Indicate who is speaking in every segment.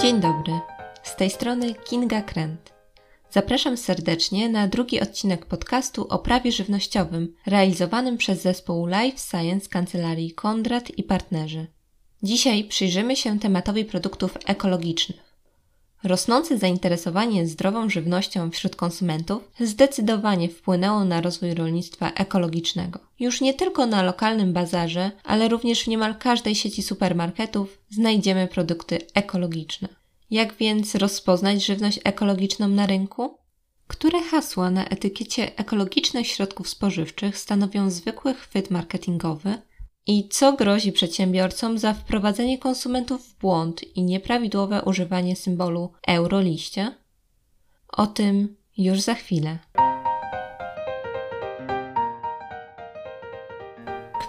Speaker 1: Dzień dobry, z tej strony Kinga Krent. Zapraszam serdecznie na drugi odcinek podcastu o prawie żywnościowym, realizowanym przez zespół Life Science Kancelarii Kondrat i partnerzy. Dzisiaj przyjrzymy się tematowi produktów ekologicznych. Rosnące zainteresowanie zdrową żywnością wśród konsumentów zdecydowanie wpłynęło na rozwój rolnictwa ekologicznego. Już nie tylko na lokalnym bazarze, ale również w niemal każdej sieci supermarketów znajdziemy produkty ekologiczne. Jak więc rozpoznać żywność ekologiczną na rynku? Które hasła na etykiecie ekologicznych środków spożywczych stanowią zwykły chwyt marketingowy, i co grozi przedsiębiorcom za wprowadzenie konsumentów w błąd i nieprawidłowe używanie symbolu euroliście? O tym już za chwilę.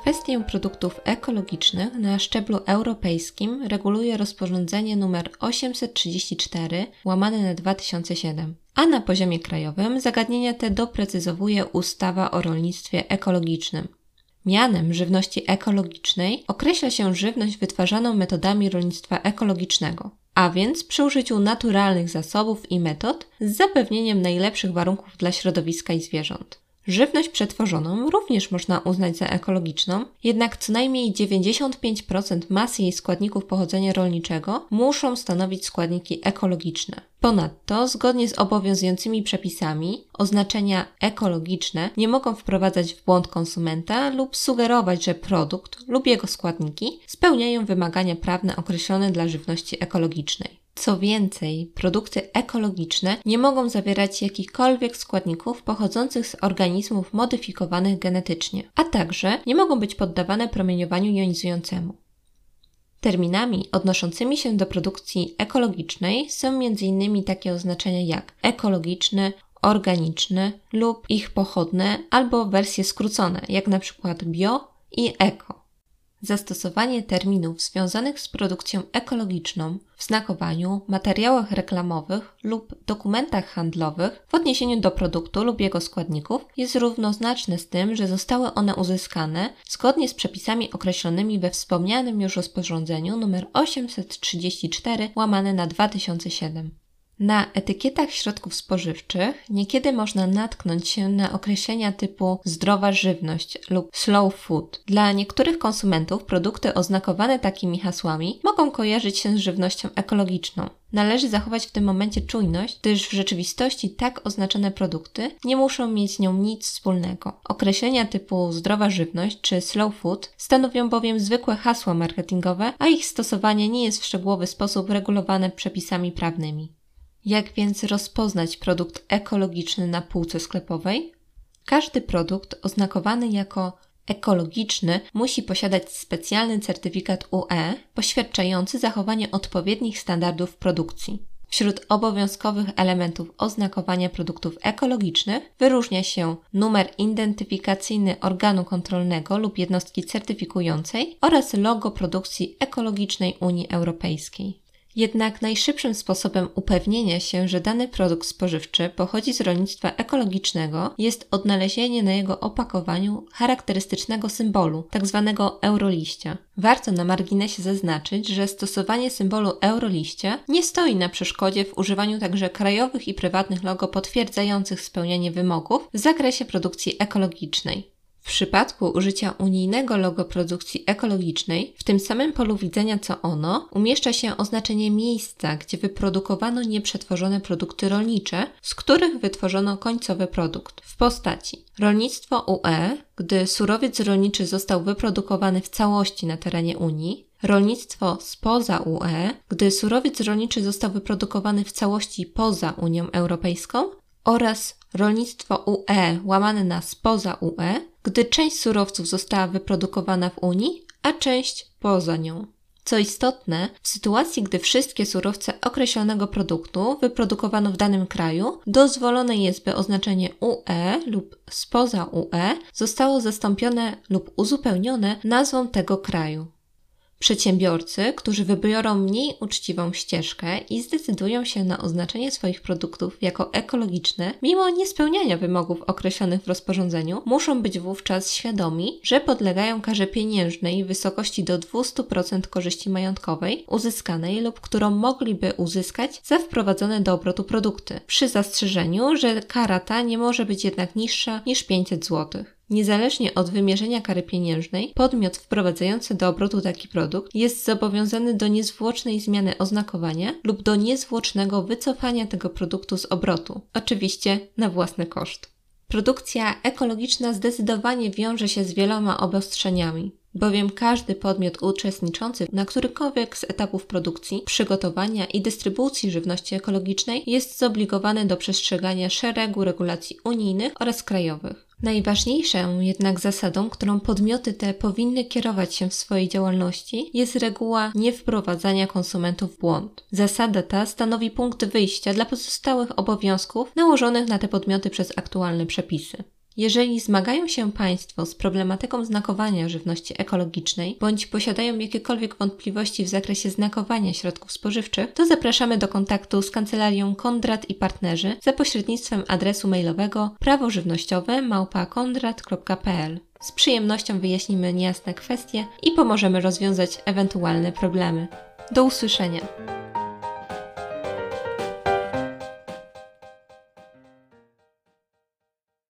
Speaker 1: Kwestię produktów ekologicznych na szczeblu europejskim reguluje rozporządzenie nr 834 łamane na 2007, a na poziomie krajowym zagadnienia te doprecyzowuje ustawa o rolnictwie ekologicznym, Mianem żywności ekologicznej określa się żywność wytwarzaną metodami rolnictwa ekologicznego, a więc przy użyciu naturalnych zasobów i metod z zapewnieniem najlepszych warunków dla środowiska i zwierząt. Żywność przetworzoną również można uznać za ekologiczną, jednak co najmniej 95% masy jej składników pochodzenia rolniczego muszą stanowić składniki ekologiczne. Ponadto, zgodnie z obowiązującymi przepisami, oznaczenia ekologiczne nie mogą wprowadzać w błąd konsumenta lub sugerować, że produkt lub jego składniki spełniają wymagania prawne określone dla żywności ekologicznej. Co więcej, produkty ekologiczne nie mogą zawierać jakichkolwiek składników pochodzących z organizmów modyfikowanych genetycznie, a także nie mogą być poddawane promieniowaniu jonizującemu. Terminami odnoszącymi się do produkcji ekologicznej są m.in. takie oznaczenia jak ekologiczny, organiczny lub ich pochodne albo wersje skrócone, jak na przykład bio i eko. Zastosowanie terminów związanych z produkcją ekologiczną w znakowaniu, materiałach reklamowych lub dokumentach handlowych w odniesieniu do produktu lub jego składników jest równoznaczne z tym, że zostały one uzyskane zgodnie z przepisami określonymi we wspomnianym już rozporządzeniu nr 834 łamane na 2007. Na etykietach środków spożywczych niekiedy można natknąć się na określenia typu zdrowa żywność lub slow food. Dla niektórych konsumentów produkty oznakowane takimi hasłami mogą kojarzyć się z żywnością ekologiczną. Należy zachować w tym momencie czujność, gdyż w rzeczywistości tak oznaczone produkty nie muszą mieć z nią nic wspólnego. Określenia typu zdrowa żywność czy slow food stanowią bowiem zwykłe hasła marketingowe, a ich stosowanie nie jest w szczegółowy sposób regulowane przepisami prawnymi. Jak więc rozpoznać produkt ekologiczny na półce sklepowej? Każdy produkt oznakowany jako ekologiczny musi posiadać specjalny certyfikat UE poświadczający zachowanie odpowiednich standardów produkcji. Wśród obowiązkowych elementów oznakowania produktów ekologicznych wyróżnia się numer identyfikacyjny organu kontrolnego lub jednostki certyfikującej oraz logo produkcji ekologicznej Unii Europejskiej. Jednak najszybszym sposobem upewnienia się, że dany produkt spożywczy pochodzi z rolnictwa ekologicznego jest odnalezienie na jego opakowaniu charakterystycznego symbolu, tzw. Tak euroliścia. Warto na marginesie zaznaczyć, że stosowanie symbolu euroliścia nie stoi na przeszkodzie w używaniu także krajowych i prywatnych logo potwierdzających spełnianie wymogów w zakresie produkcji ekologicznej. W przypadku użycia unijnego logo produkcji ekologicznej, w tym samym polu widzenia co ono, umieszcza się oznaczenie miejsca, gdzie wyprodukowano nieprzetworzone produkty rolnicze, z których wytworzono końcowy produkt w postaci. Rolnictwo UE, gdy surowiec rolniczy został wyprodukowany w całości na terenie Unii, rolnictwo spoza UE, gdy surowiec rolniczy został wyprodukowany w całości poza Unią Europejską oraz rolnictwo UE łamane na spoza UE, gdy część surowców została wyprodukowana w Unii, a część poza nią. Co istotne, w sytuacji, gdy wszystkie surowce określonego produktu wyprodukowano w danym kraju, dozwolone jest, by oznaczenie UE lub spoza UE zostało zastąpione lub uzupełnione nazwą tego kraju. Przedsiębiorcy, którzy wybiorą mniej uczciwą ścieżkę i zdecydują się na oznaczenie swoich produktów jako ekologiczne, mimo niespełniania wymogów określonych w rozporządzeniu, muszą być wówczas świadomi, że podlegają karze pieniężnej w wysokości do 200% korzyści majątkowej uzyskanej lub którą mogliby uzyskać za wprowadzone do obrotu produkty, przy zastrzeżeniu, że kara ta nie może być jednak niższa niż 500 zł. Niezależnie od wymierzenia kary pieniężnej, podmiot wprowadzający do obrotu taki produkt jest zobowiązany do niezwłocznej zmiany oznakowania lub do niezwłocznego wycofania tego produktu z obrotu, oczywiście na własny koszt. Produkcja ekologiczna zdecydowanie wiąże się z wieloma obostrzeniami, bowiem każdy podmiot uczestniczący na którykolwiek z etapów produkcji, przygotowania i dystrybucji żywności ekologicznej jest zobligowany do przestrzegania szeregu regulacji unijnych oraz krajowych. Najważniejszą jednak zasadą, którą podmioty te powinny kierować się w swojej działalności, jest reguła niewprowadzania konsumentów w błąd. Zasada ta stanowi punkt wyjścia dla pozostałych obowiązków nałożonych na te podmioty przez aktualne przepisy. Jeżeli zmagają się Państwo z problematyką znakowania żywności ekologicznej bądź posiadają jakiekolwiek wątpliwości w zakresie znakowania środków spożywczych, to zapraszamy do kontaktu z kancelarią Kondrat i Partnerzy za pośrednictwem adresu mailowego prawożywnościowe małpa.kondrat.pl. Z przyjemnością wyjaśnimy niejasne kwestie i pomożemy rozwiązać ewentualne problemy. Do usłyszenia!